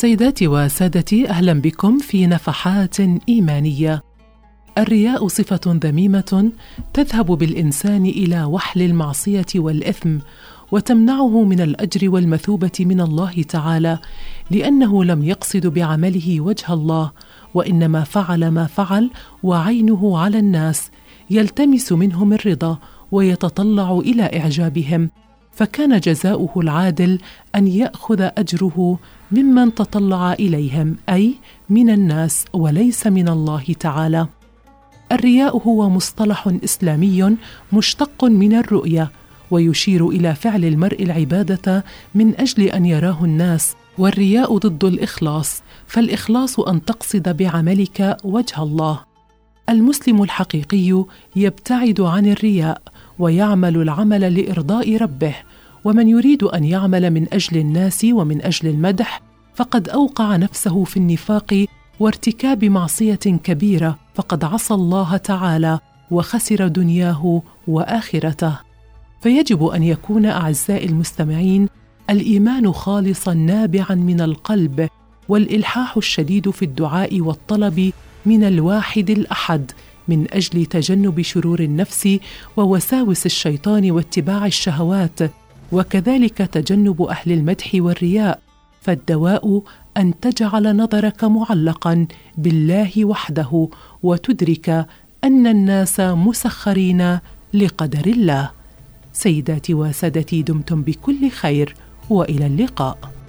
سيداتي وسادتي أهلا بكم في نفحات إيمانية. الرياء صفة ذميمة تذهب بالإنسان إلى وحل المعصية والإثم وتمنعه من الأجر والمثوبة من الله تعالى لأنه لم يقصد بعمله وجه الله وإنما فعل ما فعل وعينه على الناس يلتمس منهم الرضا ويتطلع إلى إعجابهم. فكان جزاؤه العادل أن يأخذ أجره ممن تطلع إليهم أي من الناس وليس من الله تعالى. الرياء هو مصطلح إسلامي مشتق من الرؤية ويشير إلى فعل المرء العبادة من أجل أن يراه الناس والرياء ضد الإخلاص فالإخلاص أن تقصد بعملك وجه الله. المسلم الحقيقي يبتعد عن الرياء ويعمل العمل لإرضاء ربه. ومن يريد أن يعمل من أجل الناس ومن أجل المدح فقد أوقع نفسه في النفاق وارتكاب معصية كبيرة. فقد عصى الله تعالى وخسر دنياه وآخرته. فيجب أن يكون أعزائي المستمعين الإيمان خالصا نابعا من القلب والإلحاح الشديد في الدعاء والطلب من الواحد الأحد من أجل تجنب شرور النفس ووساوس الشيطان واتباع الشهوات وكذلك تجنب أهل المدح والرياء فالدواء أن تجعل نظرك معلقا بالله وحده وتدرك أن الناس مسخرين لقدر الله. سيداتي وسادتي دمتم بكل خير وإلى اللقاء.